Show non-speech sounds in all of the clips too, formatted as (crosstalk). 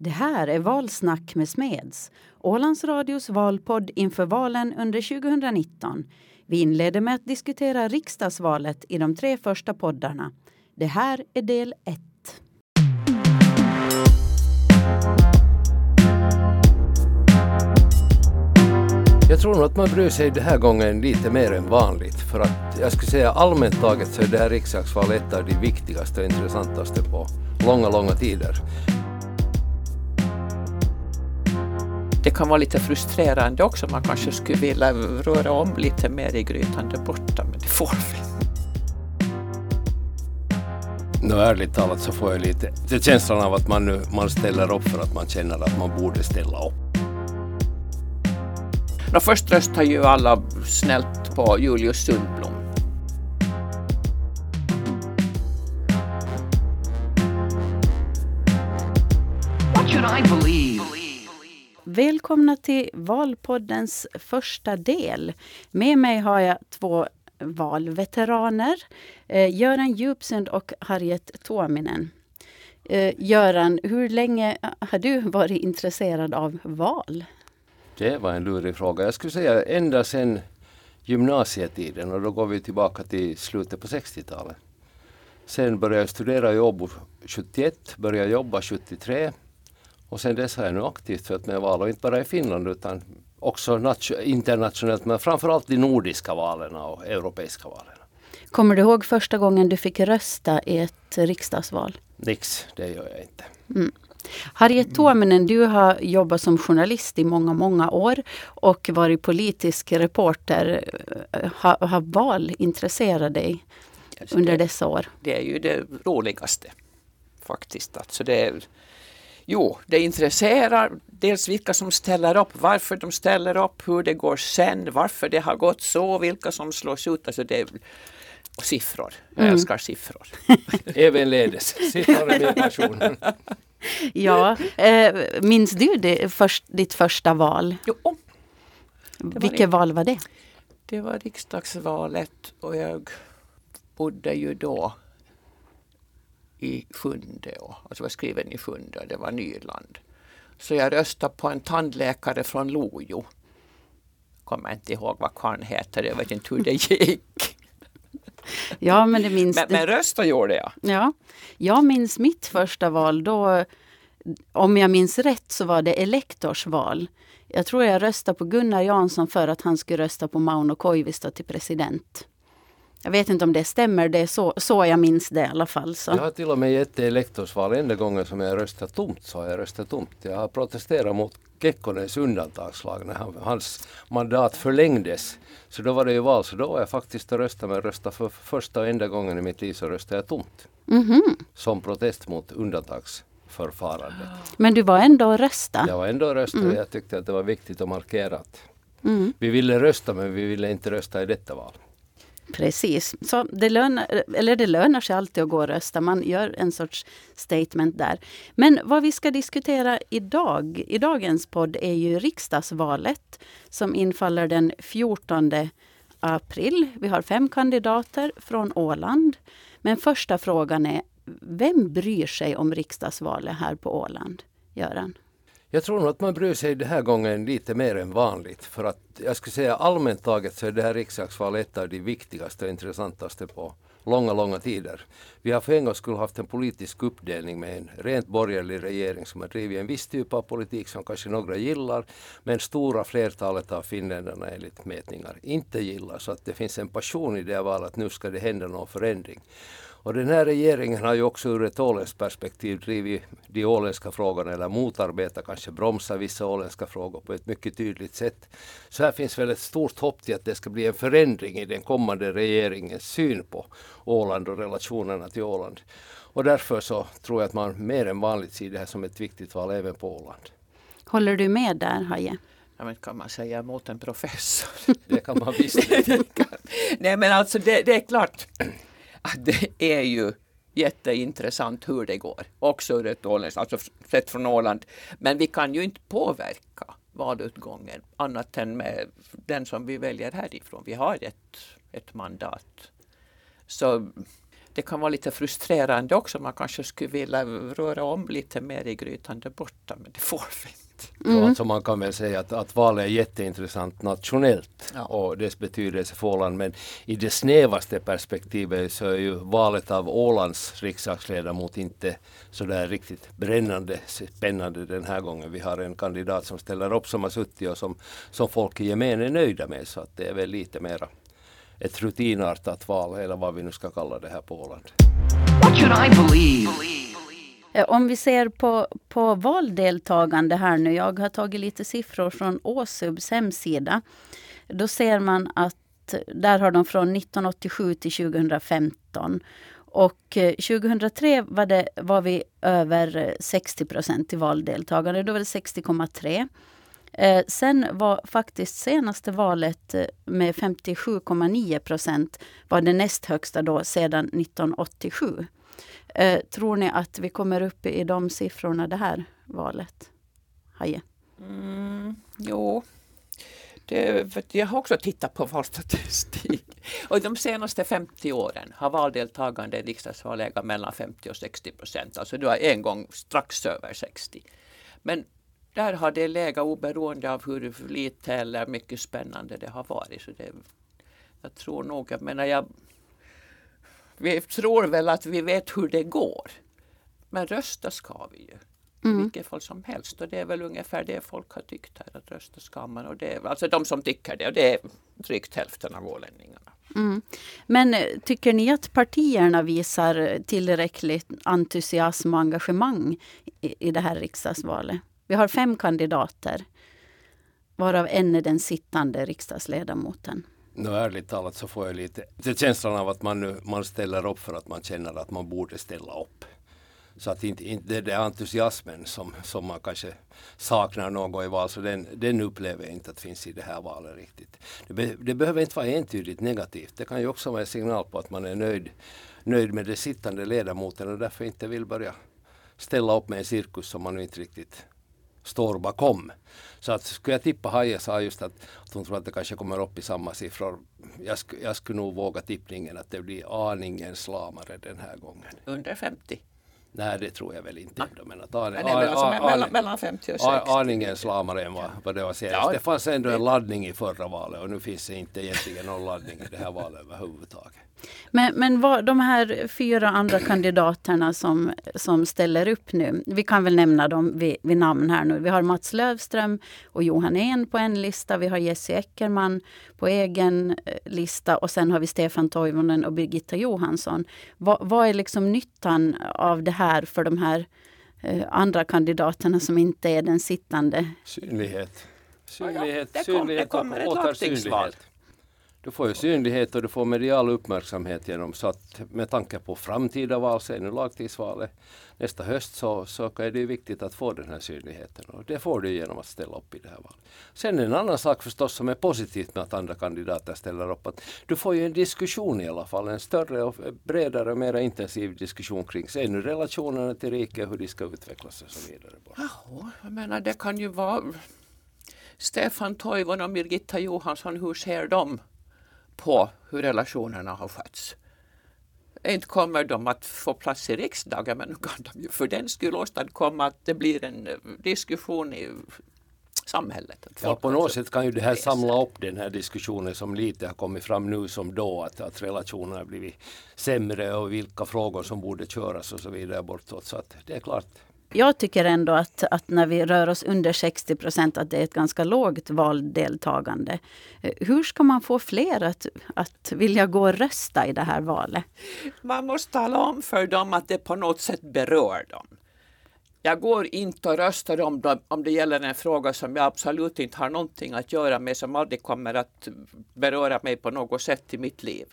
Det här är Valsnack med Smeds, Ålands Radios valpodd inför valen under 2019. Vi inleder med att diskutera riksdagsvalet i de tre första poddarna. Det här är del 1. Jag tror nog att man bryr sig den här gången lite mer än vanligt. För att jag skulle säga allmänt taget så är det här riksdagsvalet ett av de viktigaste och intressantaste på långa, långa tider. Det kan vara lite frustrerande också. Man kanske skulle vilja röra om lite mer i grytan där borta, men det får vi Nå, ärligt talat så får jag lite det känslan av att man nu man ställer upp för att man känner att man borde ställa upp. Nå, först röstar ju alla snällt på Julius Sundblom. Välkomna till Valpoddens första del. Med mig har jag två valveteraner, eh, Göran Djupsund och Harriet Tuominen. Eh, Göran, hur länge har du varit intresserad av val? Det var en lurig fråga. Jag skulle säga ända sedan gymnasietiden och då går vi tillbaka till slutet på 60-talet. Sen började jag studera i Åbo 71, började jobba 73 och sen dess har jag nu aktivt följt med val och inte bara i Finland utan också nation- internationellt men framförallt de nordiska valen och europeiska valen. Kommer du ihåg första gången du fick rösta i ett riksdagsval? Nix, det gör jag inte. Harriet Tuominen, du har jobbat som journalist i många, många år och varit politisk reporter. Har, har val intresserat dig Alltså under det, dessa år? det är ju det roligaste faktiskt. Alltså det är, jo, det intresserar dels vilka som ställer upp, varför de ställer upp, hur det går sen, varför det har gått så, vilka som slås ut. Alltså det, och siffror. Jag Mm. älskar siffror. (laughs) Ävenledes, siffror är min passion. (laughs) Ja, eh, minns du det, först, ditt första val? Jo, var Vilket det. val var det? Det var riksdagsvalet och jag bodde ju då i Sjunde, och, alltså var skriven i Sjunde, det var Nyland. Så jag röstade på en tandläkare från Lojo. Kommer inte ihåg vad karln heter, jag vet inte hur det gick. (laughs) Ja, men det minns Men, men rösta gjorde jag. Ja, jag minns mitt första val. Då, om jag minns rätt så var det elektorsval. Jag tror jag röstade på Gunnar Jansson för att han skulle rösta på Mauno Koivisto till president. Jag vet inte om det stämmer, det är så, så jag minns det i alla fall. Så. Jag har till och med gett elektorsval. Enda gången som jag röstat tomt så har jag röstat tomt. Jag har protesterat mot Kekkonens undantagslag när han, hans mandat förlängdes. Så då var det ju val, så då var jag faktiskt och röstade men röstade för första och enda gången i mitt liv så röstade jag tomt. Mhm. Som protest mot undantagsförfarandet. Men du var ändå och rösta. Jag var ändå och röstade och jag tyckte att det var viktigt att markera att Mm. vi ville rösta men vi ville inte rösta i detta val. Precis. Så det, lönar, eller det lönar sig alltid att gå och rösta. Man gör en sorts statement där. Men vad vi ska diskutera idag, i dagens podd är ju riksdagsvalet som infaller den 14 april. Vi har fem kandidater från Åland. Men första frågan är, vem bryr sig om riksdagsvalet här på Åland? Göran? Jag tror nog att man bryr sig den här gången lite mer än vanligt. För att jag skulle säga allmänt taget så är det här riksdagsvalet ett av de viktigaste och intressantaste på långa, långa tider. Vi har för en gångs skull haft en politisk uppdelning med en rent borgerlig regering som har drivit en viss typ av politik som kanske några gillar, men stora flertalet av finländarna enligt mätningar inte gillar. Så att det finns en passion i det valet att nu ska det hända någon förändring. Och den här regeringen har ju också ur ett åländskt perspektiv drivit de åländska frågorna eller motarbetat, kanske bromsa vissa åländska frågor på ett mycket tydligt sätt. Så här finns väl ett stort hopp till att det ska bli en förändring i den kommande regeringens syn på Åland och relationerna till Åland. Och därför så tror jag att man mer än vanligt ser det här som ett viktigt val även på Åland. Håller du med där, Haje? Ja, men kan man säga mot en professor? Det kan man visst. (laughs) Nej men alltså det, det är klart att (laughs) det är ju jätteintressant hur det går. Också ur ett åländskt, alltså sett från Åland. Men vi kan ju inte påverka valutgången annat än med den som vi väljer härifrån. Vi har ett, ett mandat. Så det kan vara lite frustrerande också. Man kanske skulle vilja röra om lite mer i grytan där borta, men det får vi inte. Mm. Alltså man kan väl säga att, att valet är jätteintressant nationellt Ja. och dess betydelse för Åland. Men i det snävaste perspektivet så är ju valet av Ålands riksdagsledamot inte så där riktigt brännande spännande den här gången. Vi har en kandidat som ställer upp som har suttit och som, som folk i gemen är nöjda med. Så att det är väl lite mera ett rutinartat val eller vad vi nu ska kalla det här på Åland. What should I believe? Eh, om vi ser på, på valdeltagande här nu. Jag har tagit lite siffror från Åsubs hemsida. Då ser man att där har de från 1987 till 2015. Och eh, 2003 var, det, var vi över eh, 60 procent i valdeltagande. Då var det 60,3. Eh, sen var faktiskt senaste valet med 57,9 procent var det näst högsta då sedan 1987. Eh, tror ni att vi kommer upp i de siffrorna det här valet? Haje. Mm, jo, det, för jag har också tittat på valstatistik. (laughs) Och de senaste 50 åren har valdeltagande i riksdagsval legat mellan 50 och 60 procent. Alltså det var en gång strax över 60. Men där har det legat oberoende av hur lite eller mycket spännande det har varit. Så det, jag tror nog, jag menar jag, vi tror väl att vi vet hur det går. Men rösta ska vi ju. I vilket fall som helst. Och det är väl ungefär det folk har tyckt här, att rösta ska man. Och det är, alltså de som tycker det, och det är drygt hälften av ålänningarna. Mm. Men eh, tycker ni att partierna visar tillräckligt entusiasm och engagemang i, i det här riksdagsvalet? Vi har fem kandidater, varav en är den sittande riksdagsledamoten. Nu ärligt talat så får jag lite, lite känslan av att man, nu, man ställer upp för att man känner att man borde ställa upp. Så att inte, inte det är entusiasmen som, som man kanske saknar något i val, så den, den upplever jag inte att finns i det här valet riktigt. Det, be, det behöver inte vara entydigt negativt. Det kan ju också vara en signal på att man är nöjd, nöjd med den sittande ledamoten och därför inte vill börja ställa upp med en cirkus som man inte riktigt står bakom. Så att skulle jag tippa Haje sa just att, att hon tror att det kanske kommer upp i samma siffror. Jag, sk, jag skulle nog våga tippningen att det blir aningen slamare den här gången. Under 50. Nej, det tror jag väl inte ändå. Men att an, Men det är väl alltså an- mellan, an- mellan 50 och 60. a- aningen slamare än vad, vad det var senast. Ja. Det fanns ändå en laddning i förra valet och nu finns det inte egentligen någon laddning i det här valet överhuvudtaget. Men, men vad, de här fyra andra kandidaterna som, som ställer upp nu, vi kan väl nämna dem vid, vid namn här nu. Vi har Mats Lövström och Johan En på en lista. Vi har Jesse Eckerman på egen eh, lista och sen har vi Stefan Toivonen och Birgitta Johansson. Vad, vad är liksom nyttan av det här för de här eh, andra kandidaterna som inte är den sittande? Synlighet. Synlighet, det kom- synlighet det kommer och ett lagtingsval. Du får ju synlighet och du får medial uppmärksamhet genom så att med tanke på framtida val, sen nu lagtingsvalet nästa höst så, så är det ju viktigt att få den här synligheten och det får du genom att ställa upp i det här valet. Sen en annan sak förstås som är positivt med att andra kandidater ställer upp att du får ju en diskussion i alla fall, en större och bredare och mer intensiv diskussion kring sig nu relationerna till riket, hur de ska utvecklas och så vidare. Jaha, jag menar det kan ju vara Stefan Toivon och Birgitta Johansson, hur ser de på hur relationerna har skötts? Inte kommer de att få plats i riksdagen men nu kan de ju för den skull åstadkomma att det blir en eh, diskussion i samhället. Ja, på något sätt kan ju det här samla upp den här diskussionen som lite har kommit fram nu som då, att, att relationerna har blivit sämre och vilka frågor som borde köras och så vidare bortåt. Så att det är klart. Jag tycker ändå att, att när vi rör oss under 60 procent att det är ett ganska lågt valdeltagande. Eh, hur ska man få fler att, att vilja gå och rösta i det här valet? Man måste tala om för dem att det på något sätt berör dem. Jag går inte och röstar om, om det gäller en fråga som jag absolut inte har någonting att göra med, som aldrig kommer att beröra mig på något sätt i mitt liv.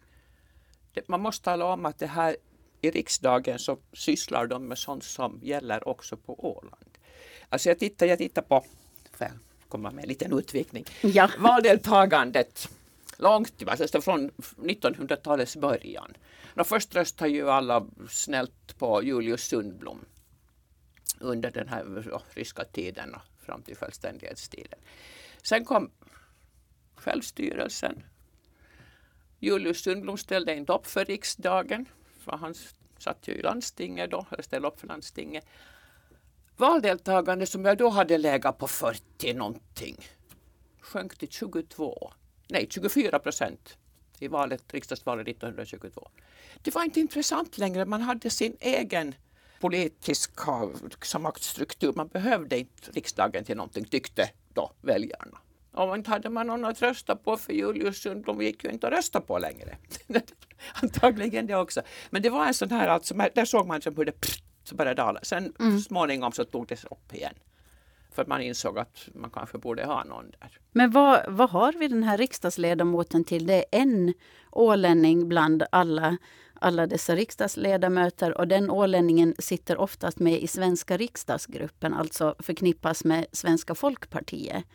Man måste tala om att det här i riksdagen så sysslar de med sånt som gäller också på Åland. Alltså jag tittar, jag tittar på, får jag komma med en liten utvikning, Ja. valdeltagandet långt tillbaka, alltså från 1900-talets början. Nå, först röstade ju alla snällt på Julius Sundblom under den här ja, ryska tiden och fram till självständighetstiden. Sen kom självstyrelsen. Julius Sundblom ställde inte upp för riksdagen för han satt ju i landstinget då, eller ställde upp för landstinget. Valdeltagande som jag då hade legat på 40 någonting sjönk till 22, nej 24 procent i valet, riksdagsvalet 1922. Det var inte intressant längre, man hade sin egen politiska maktstruktur. Man behövde inte riksdagen till någonting, tyckte då väljarna. Och inte hade man någon att rösta på för Julius de gick ju inte att rösta på längre. (laughs) (laughs) Antagligen det också. Men det var en sån här, alltså, där såg man hur det pff, så började dala. Sen mm. småningom så tog det upp igen. För att man insåg att man kanske borde ha någon där. Men vad, vad har vi den här riksdagsledamoten till? Det är en ålänning bland alla, alla dessa riksdagsledamöter och den ålänningen sitter oftast med i svenska riksdagsgruppen, alltså förknippas med Svenska folkpartiet.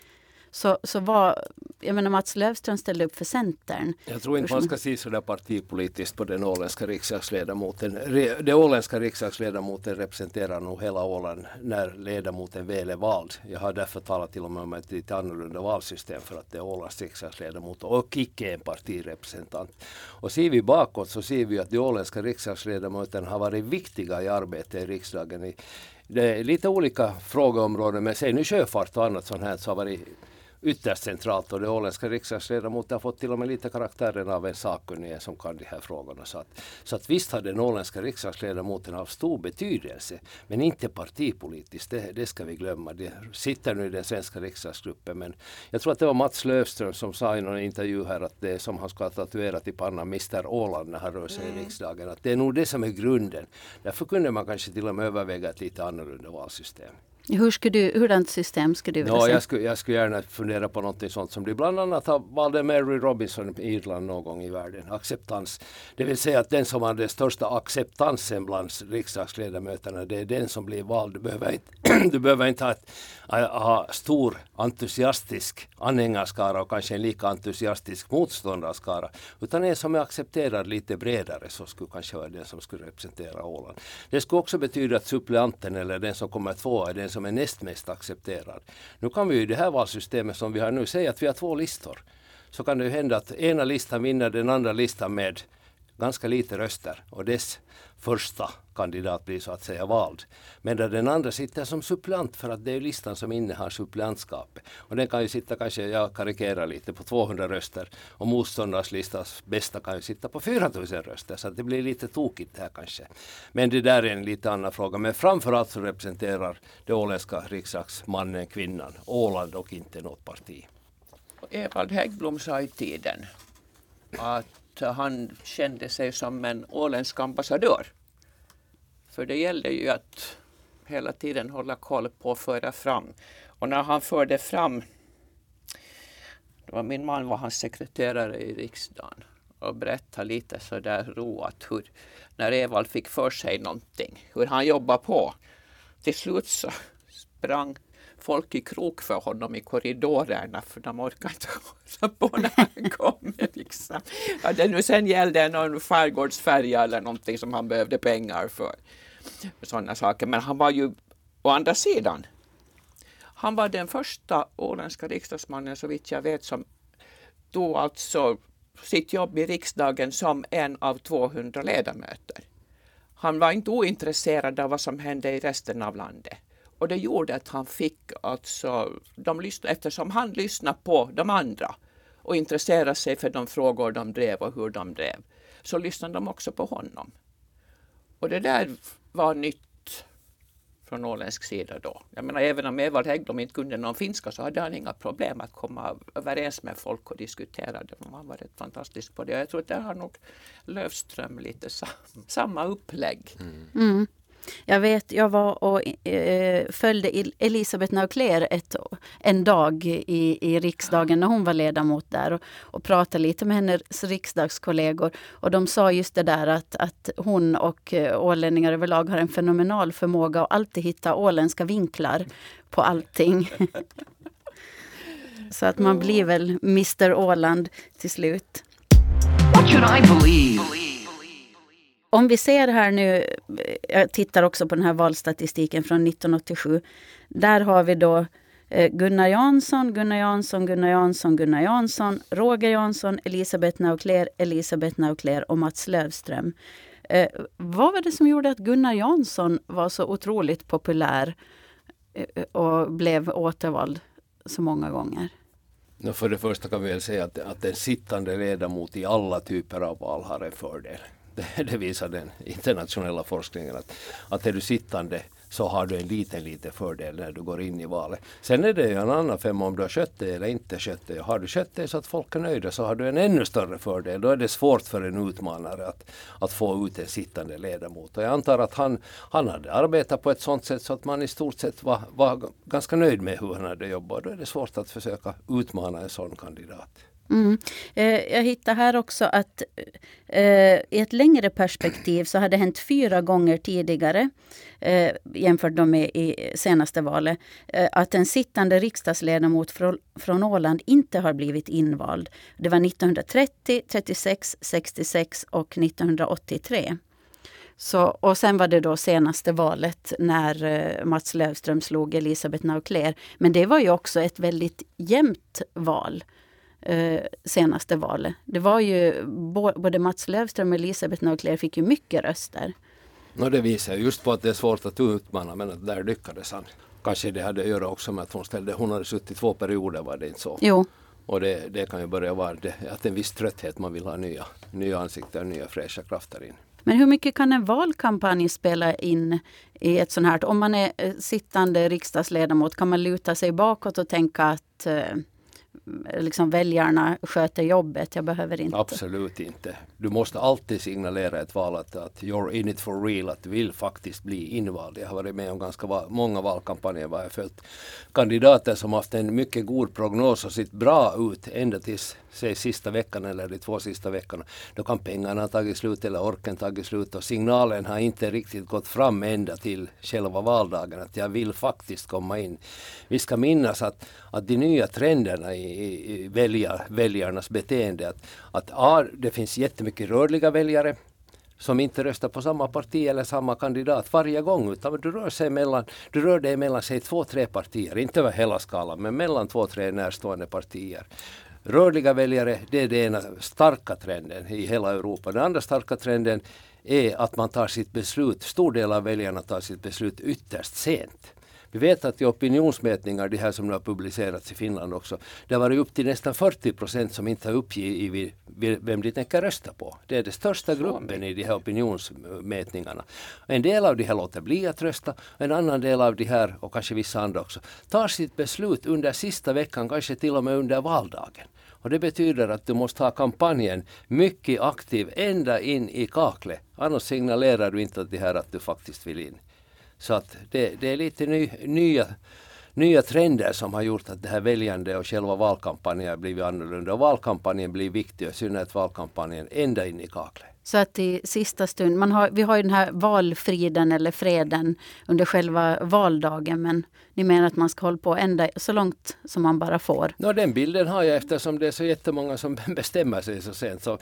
Så, så var, jag menar Mats Löfström ställde upp för Centern. Jag tror inte man ska se så där partipolitiskt på den åländska riksdagsledamoten. Den åländska riksdagsledamoten representerar nog hela Åland när ledamoten väl är vald. Jag har därför talat till och med om ett lite annorlunda valsystem för att det är Ålands riksdagsledamot och icke en partirepresentant. Och ser vi bakåt så ser vi att de åländska riksdagsledamöterna har varit viktiga i arbetet i riksdagen. Det är lite olika frågeområden men säg nu sjöfart och annat sånt här så har varit ytterst centralt och det åländska riksdagsledamoten har fått till och med lite karaktären av en sakkunnige som kan de här frågorna. Så att, så att visst har den åländska riksdagsledamoten haft stor betydelse men inte partipolitiskt, det, det ska vi glömma. Det sitter nu i den svenska riksdagsgruppen men jag tror att det var Mats Löfström som sa i någon intervju här att det som han ska ha tatuerat i pannan Mr Åland när han rör sig mm. i riksdagen. Att det är nog det som är grunden. Därför kunde man kanske till och med överväga ett lite annorlunda valsystem. Hur skulle du, hurdant system skulle du vilja no, se? Jag skulle, jag skulle gärna fundera på något sånt som de bland annat valde Mary Robinson i Irland någon gång i världen. Acceptans. Det vill säga att den som har den största acceptansen bland riksdagsledamöterna det är den som blir vald. Du behöver inte, (clears throat) du behöver inte ha, ett, ha stor entusiastisk anhängarskara och kanske en lika entusiastisk motståndarskara. Utan en som är accepterad lite bredare så skulle kanske vara den som skulle representera Åland. Det skulle också betyda att suppleanten eller den som kommer tvåa är den som som är näst mest accepterad. Nu kan vi ju i det här valsystemet som vi har nu säga att vi har två listor. Så kan det ju hända att ena listan vinner den andra listan med ganska lite röster och dess första kandidat blir så att säga vald. Men där den andra sitter som suppleant för att det är listan som innehar suppleantskapet. Och den kan ju sitta kanske, jag karikerar lite, på 200 röster och motståndarlistans bästa kan ju sitta på 4000 röster så det blir lite tokigt här kanske. Men det där är en lite annan fråga. Men framförallt så representerar det åländska riksdagsmannen kvinnan Åland och inte något parti. Evald Häggblom sa i tiden att han kände sig som en åländsk ambassadör. För det gällde ju att hela tiden hålla koll på och föra fram. Och när han förde fram, det var min man var hans sekreterare i riksdagen och berättade lite så där roat hur när Evald fick för sig någonting, hur han jobbade på. Till slut så sprang folk i krok för honom i korridorerna för de orkade inte hålla på när han kom. Liksom. Ja, det nu sen gällde någon skärgårdsfärja eller någonting som han behövde pengar för. Sådana saker. Men han var ju å andra sidan han var den första åländska riksdagsmannen så vitt jag vet som tog alltså sitt jobb i riksdagen som en av 200 ledamöter. Han var inte ointresserad av vad som hände i resten av landet. Och det gjorde att han fick alltså, de lyssnade, eftersom han lyssnade på de andra och intresserade sig för de frågor de drev och hur de drev, så lyssnade de också på honom. Och det där var nytt från åländsk sida då. Jag menar även om Evald Hägglom inte kunde någon finska så hade han inga problem att komma överens med folk och diskutera det. Han var rätt fantastisk på det. Jag tror att där har nog Löfström lite samma upplägg. Mm. Mm. Jag vet, jag var och eh, följde Elisabeth Naukler ett, en dag i, i riksdagen när hon var ledamot där och, och pratade lite med hennes riksdagskollegor. Och de sa just det där att, att hon och eh, ålänningar överlag har en fenomenal förmåga att alltid hitta åländska vinklar på allting. (laughs) Så att man blir väl Mr Åland till slut. What should I believe? Om vi ser här nu, eh, jag tittar också på den här valstatistiken från 1987. Där har vi då eh, Gunnar Jansson, Gunnar Jansson, Gunnar Jansson, Gunnar Jansson, Roger Jansson, Elisabeth Naukler, Elisabeth Naukler och Mats Lövström. Eh, vad var det som gjorde att Gunnar Jansson var så otroligt populär eh, och blev återvald så många gånger? För det första kan vi väl säga att, att en sittande ledamot i alla typer av val har en fördel. (laughs) Det, visar den internationella forskningen att, att är du sittande så har du en liten, liten fördel när du går in i valet. Sen är det ju en annan femma om du har skött det eller inte skött det. Har du skött det så att folk är nöjda så har du en ännu större fördel. Då är det svårt för en utmanare att, att få ut en sittande ledamot. Och jag antar att han, han hade arbetat på ett sådant sätt så att man i stort sett var, var ganska nöjd med hur han hade jobbat. Då är det svårt att försöka utmana en sån kandidat. Mm. Eh, jag hittar här också att eh, i ett längre perspektiv så har det hänt fyra gånger tidigare eh, jämfört med i senaste valet eh, att en sittande riksdagsledamot från, från Åland inte har blivit invald. Det var 1930, 36, 66 och 1983. Så, och sen var det då senaste valet när eh, Mats Löfström slog Elisabeth Naukler. Men det var ju också ett väldigt jämnt val eh, senaste valet. Det var ju både Mats Löfström och Elisabeth Naukler fick ju mycket röster. No, det visar just på att det är svårt att utmana men att där lyckades han. Kanske det hade att göra också med att hon ställde, hon hade suttit två perioder var det inte så? Jo. Och det, det kan ju börja vara det, att en viss trötthet, man vill ha nya, nya ansikten, nya fräscha krafter in. Men hur mycket kan en valkampanj spela in i ett sånt här? Om man är eh, sittande riksdagsledamot, kan man luta sig bakåt och tänka att eh, liksom väljarna sköter jobbet. Jag behöver inte. Absolut inte. Du måste alltid signalera ett val att, att you're in it for real, att du vill faktiskt bli invald. Jag har varit med om ganska va många valkampanjer var jag följt kandidater som haft en mycket god prognos och sett bra ut ända tills säg sista veckan eller de två sista veckorna. Då kan pengarna ha tagit slut eller orken tagit slut och signalen har inte riktigt gått fram ända till själva valdagen att jag vill faktiskt komma in. Vi ska minnas att, att de nya trenderna i, väljar, väljarnas beteende att, att A, det finns jättemycket rörliga väljare som inte röstar på samma parti eller samma kandidat varje gång utan du rör, sig mellan, du rör dig mellan sig två, tre partier, inte över hela skalan men mellan två, tre närstående partier. Rörliga väljare, det är den ena starka trenden i hela Europa. Den andra starka trenden är att man tar sitt beslut, stor del av väljarna tar sitt beslut ytterst sent. Vi vet att i opinionsmätningar, de här som nu har publicerats i Finland också, det har varit upp till nästan 40 procent som inte har uppgivit vem de tänker rösta på. Det är den största gruppen i de här opinionsmätningarna. En del av de här låter bli att rösta, en annan del av de här, och kanske vissa andra också, tar sitt beslut under sista veckan, kanske till och med under valdagen. Och det betyder att du måste ha kampanjen mycket aktiv ända in i kaklet. Annars signalerar du inte att det här att du faktiskt vill in. Så att det, det är lite ny, nya, nya trender som har gjort att det här väljande och själva valkampanjen har blivit annorlunda. Och valkampanjen blir viktig, i synnerhet valkampanjen ända in i kaklet. Så att i sista stund, man har, vi har ju den här valfriden eller freden under själva valdagen men ni menar att man ska hålla på ända så långt som man bara får? No, den bilden har jag eftersom det är så jättemånga som (laughs) bestämmer sig så sent. Så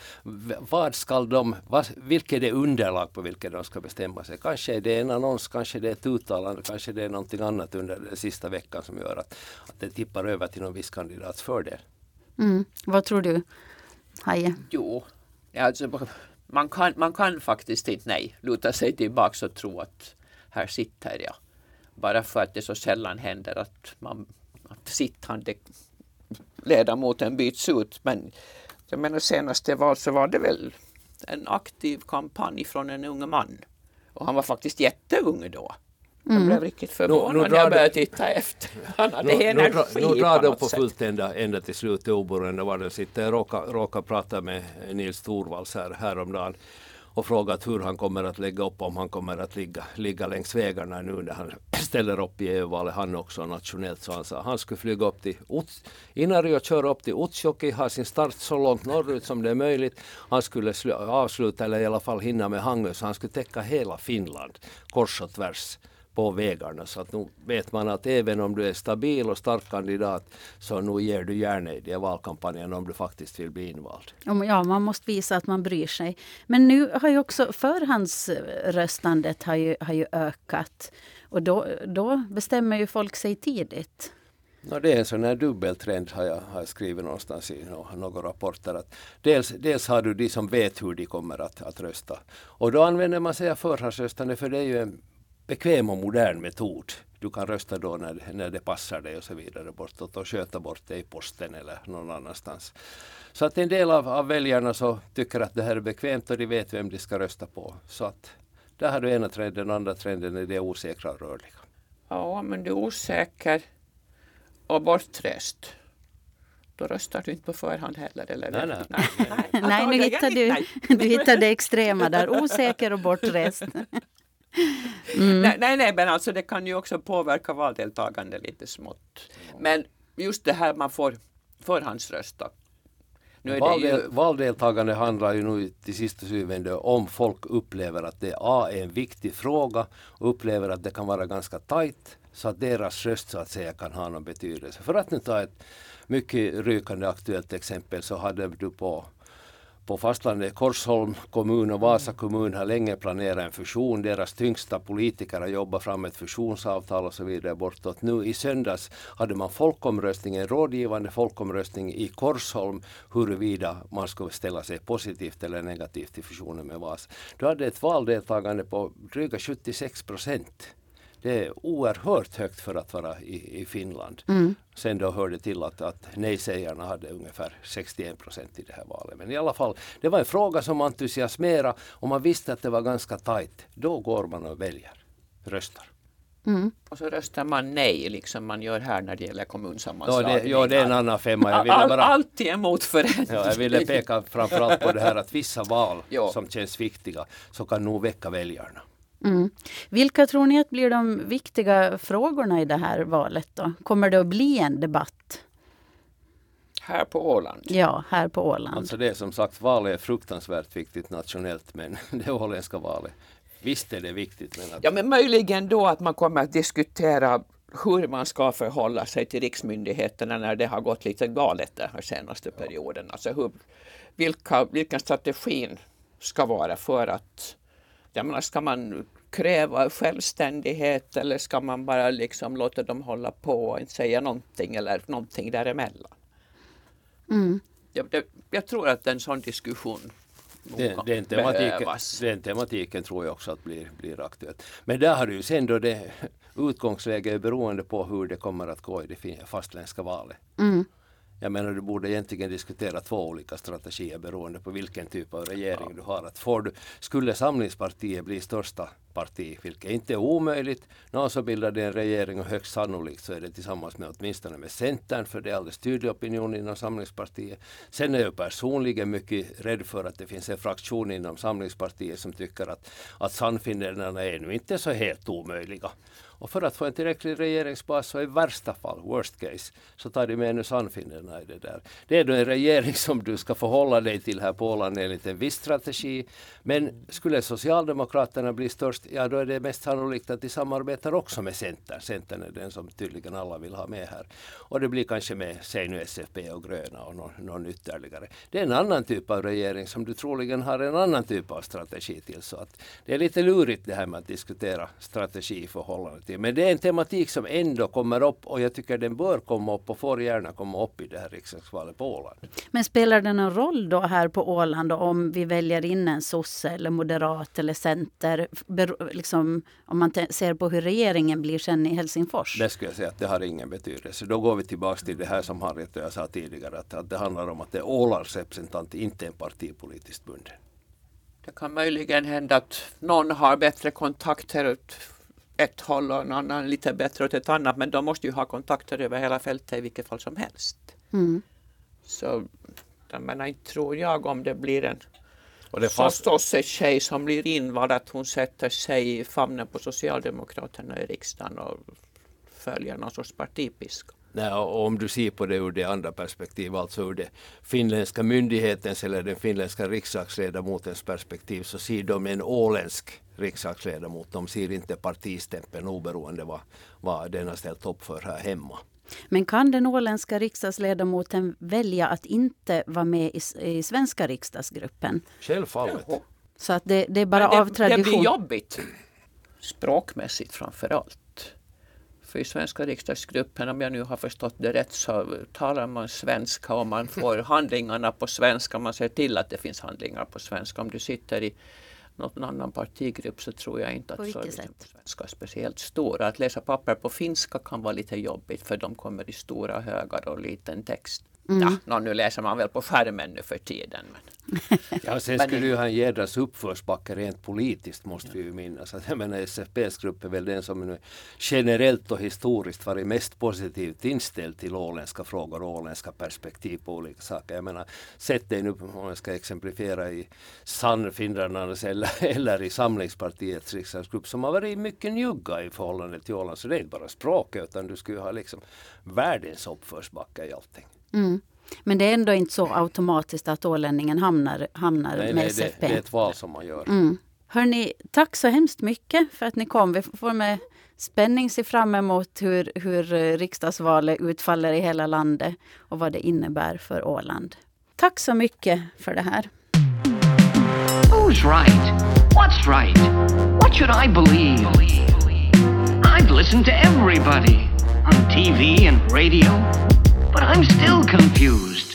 vad ska de, vad, vilket är underlag på vilket de ska bestämma sig? Kanske är det en annons, kanske det är ett uttalande, kanske det är någonting annat under den sista veckan som gör att, att det tippar över till någon viss kandidats fördel. Mm. Vad tror du, Haje? Jo, alltså man kan, man kan faktiskt inte nej, luta sig tillbaka och tro att här sitter jag. Bara för att det så sällan händer att, man, att sittande ledamoten byts ut. Men jag menar senaste val så var det väl en aktiv kampanj från en ung man. Och han var faktiskt jätteung då. Jag blev mm. riktigt förvånad när jag började titta efter. Han hade nu, energi Nu drar de på fullt ända, ända till slut oberoende var den sitter. Jag råkade, råkade prata med Nils Torvalds här, häromdagen och frågat hur han kommer att lägga upp, om han kommer att ligga, ligga längs vägarna nu när han (clears throat) ställer upp i EU-valet, han också nationellt. Så han sa han skulle flyga upp till Inari och köra upp till Utsjoki, ha sin start så långt norrut som det är möjligt. Han skulle avsluta, eller i alla fall hinna med Hangö, så han skulle täcka hela Finland kors och tvärs på vägarna. Så att nu vet man att även om du är stabil och stark kandidat så nu ger du gärna i de valkampanjen om du faktiskt vill bli invald. Ja, man måste visa att man bryr sig. Men nu har ju också förhandsröstandet har ju, har ju ökat. Och då, då bestämmer ju folk sig tidigt. No, det är en sån här dubbeltrend har jag, har jag skrivit någonstans i no, några rapporter. Att dels, dels har du de som vet hur de kommer att, att rösta. Och då använder man sig av förhandsröstande för det är ju en bekväm och modern metod. Du kan rösta då när, när det passar dig och så vidare bortåt och sköta bort det i posten eller någon annanstans. Så att en del av, av väljarna så tycker att det här är bekvämt och de vet vem de ska rösta på. Så att där har du ena trenden, den andra trenden är det osäkra och rörliga. Ja, men du är osäker och bortrest. Då röstar du inte på förhand heller, eller? Nej, nej. nej, Nej, nu hittar du, du hittar det extrema där. Osäker och bortrest. Nej, nej, nej, men alltså det kan ju också påverka valdeltagande lite smått. Men just det här man får förhandsrösta. Nu Valdel, ju, Valdeltagande handlar ju nu till sist och syvende om folk upplever att det A är en viktig fråga och upplever att det kan vara ganska tajt så att deras röst så att säga kan ha någon betydelse. För att nu ta ett mycket rykande aktuellt exempel så hade du på på fastlandet Korsholm kommun och Vasa kommun har länge planerat en fusion. Deras tyngsta politiker har jobbat fram ett fusionsavtal och så vidare bortåt. Nu i söndags hade man folkomröstning, en rådgivande folkomröstning i Korsholm huruvida man skulle ställa sig positivt eller negativt till fusionen med Vasa. Du hade ett valdeltagande på dryga 76 procent. Det är oerhört högt för att vara i, i Finland. Sen då hörde till att, att nej-sägarna hade ungefär 61 procent i det här valet. Men i alla fall, det var en fråga som entusiasmerade och man visste att det var ganska tajt. Då går man och väljer, röstar. och så röstar man nej, liksom man gör här när det gäller Ja, kommunsammanslagningar. det, ja, det är en annan femma. Jag ville All, bara Alltid emot förändring. Ja, jag ville peka framförallt på det här att vissa val (laughs) Ja. som känns viktiga så kan nog väcka väljarna. Mm. Vilka tror ni att blir de viktiga frågorna i det här valet? Då? Kommer det att bli en debatt? Här på Åland. Ja, här på Åland. Alltså det är som sagt, valet är fruktansvärt viktigt nationellt men (laughs) det åländska valet, visst är det viktigt men att Ja, men möjligen då att man kommer att diskutera hur man ska förhålla sig till riksmyndigheterna när det har gått lite galet den här senaste perioden. Alltså hur, vilka, vilken strategin ska vara för att, jag menar, ska man kräva självständighet eller ska man bara liksom låta dem hålla på och inte säga någonting eller någonting däremellan? Mm. Jag, det, jag tror att en sån diskussion Den, den, tematiken, den tematiken tror jag också att blir, blir aktuellt. Men där har du ju sen då det utgångsläget är beroende på hur det kommer att gå i det fastländska valet. Mm. Jag menar du borde egentligen diskutera två olika strategier beroende på vilken typ av regering du har. Att får du, skulle Samlingspartiet bli största parti, vilket inte är omöjligt, nå, så bildar de en regering och högst sannolikt så är det tillsammans med åtminstone med Centern för det är alldeles tydlig opinion inom Samlingspartiet. Sen är jag personligen mycket rädd för att det finns en fraktion inom Samlingspartiet som tycker att, att Sannfinländarna är nu inte så helt omöjliga. Och för att få en tillräcklig regeringsbas så i värsta fall, worst case, så tar de med nu Sannfinländarna i det där. Det är då en regering som du ska förhålla dig till här på Åland enligt en viss strategi. Men skulle Socialdemokraterna bli störst, ja då är det mest sannolikt att de samarbetar också med Centern. Centern är den som tydligen alla vill ha med här. Och det blir kanske med, säg nu SFP och Gröna och någon, någon ytterligare. Det är en annan typ av regering som du troligen har en annan typ av strategi till. Så att det är lite lurigt det här med att diskutera strategi i förhållande till. Men det är en tematik som ändå kommer upp och jag tycker den bör komma upp och får gärna komma upp i det här riksdagsvalet på Åland. Men spelar det någon roll då här på Åland då, om vi väljer in en sosse eller moderat eller center? Liksom, om man ser på hur regeringen blir sen i Helsingfors. Det skulle jag säga att det har ingen betydelse. Då går vi tillbaka till det här som Harriet och jag sa tidigare att, att det handlar om att det är Ålands representant, inte en partipolitiskt bunden. Det kan möjligen hända att någon har bättre kontakter åt ett håll och en annan lite bättre åt ett annat. Men de måste ju ha kontakter över hela fältet i vilket fall som helst. Mm. Så jag menar, inte tror jag om det blir en Och det fast, sosse-tjej som blir invald att hon sätter sig i famnen på Socialdemokraterna i riksdagen och följer någon sorts partipiska. Nej, och om du ser på det ur det andra perspektivet, alltså ur det finländska myndighetens eller den finländska riksdagsledamotens perspektiv, så ser de en åländsk riksdagsledamot. De ser inte partistämpeln oberoende vad, vad den har ställt upp för här hemma. Men kan den åländska riksdagsledamoten välja att inte vara med i, i svenska riksdagsgruppen? Självfallet. Så att det, det är bara Men av det, det tradition. blir jobbigt. Språkmässigt framför allt. För i svenska riksdagsgruppen, om jag nu har förstått det rätt, så talar man svenska och man får (laughs) handlingarna på svenska. Man ser till att det finns handlingar på svenska. Om du sitter i någon annan partigrupp så tror jag inte att servicen på svenska är speciellt stor. Att läsa papper på finska kan vara lite jobbigt för de kommer i stora högar och liten text. Mm. Ja, nu läser man väl på skärmen nu för tiden. Men. (laughs) Ja, sen Men skulle ju ha en jädras uppförsbacke rent politiskt måste vi ju minnas. Att, jag menar SFPs grupp är väl den som nu generellt och historiskt varit mest positivt inställd till åländska frågor och åländska perspektiv på olika saker. Jag menar, sätt dig nu, om jag ska exemplifiera i Sannfinländarnas eller, (laughs) eller i Samlingspartiets riksdagsgrupp som har varit mycket njugga i förhållande till Åland. Så det är inte bara språket utan du skulle ju ha liksom världens uppförsbacke i allting. Mm. Men det är ändå inte så automatiskt att ålänningen hamnar, hamnar Nej, med nej, det, SFP. det är ett val som man gör. Mm. Hörni, tack så hemskt mycket för att ni kom. Vi får med spänning se fram emot hur, hur riksdagsvalet utfaller i hela landet och vad det innebär för Åland. Tack så mycket för det här. Who's right? What's right? What should I believe? I've listened to everybody on TV and radio, but I'm still confused.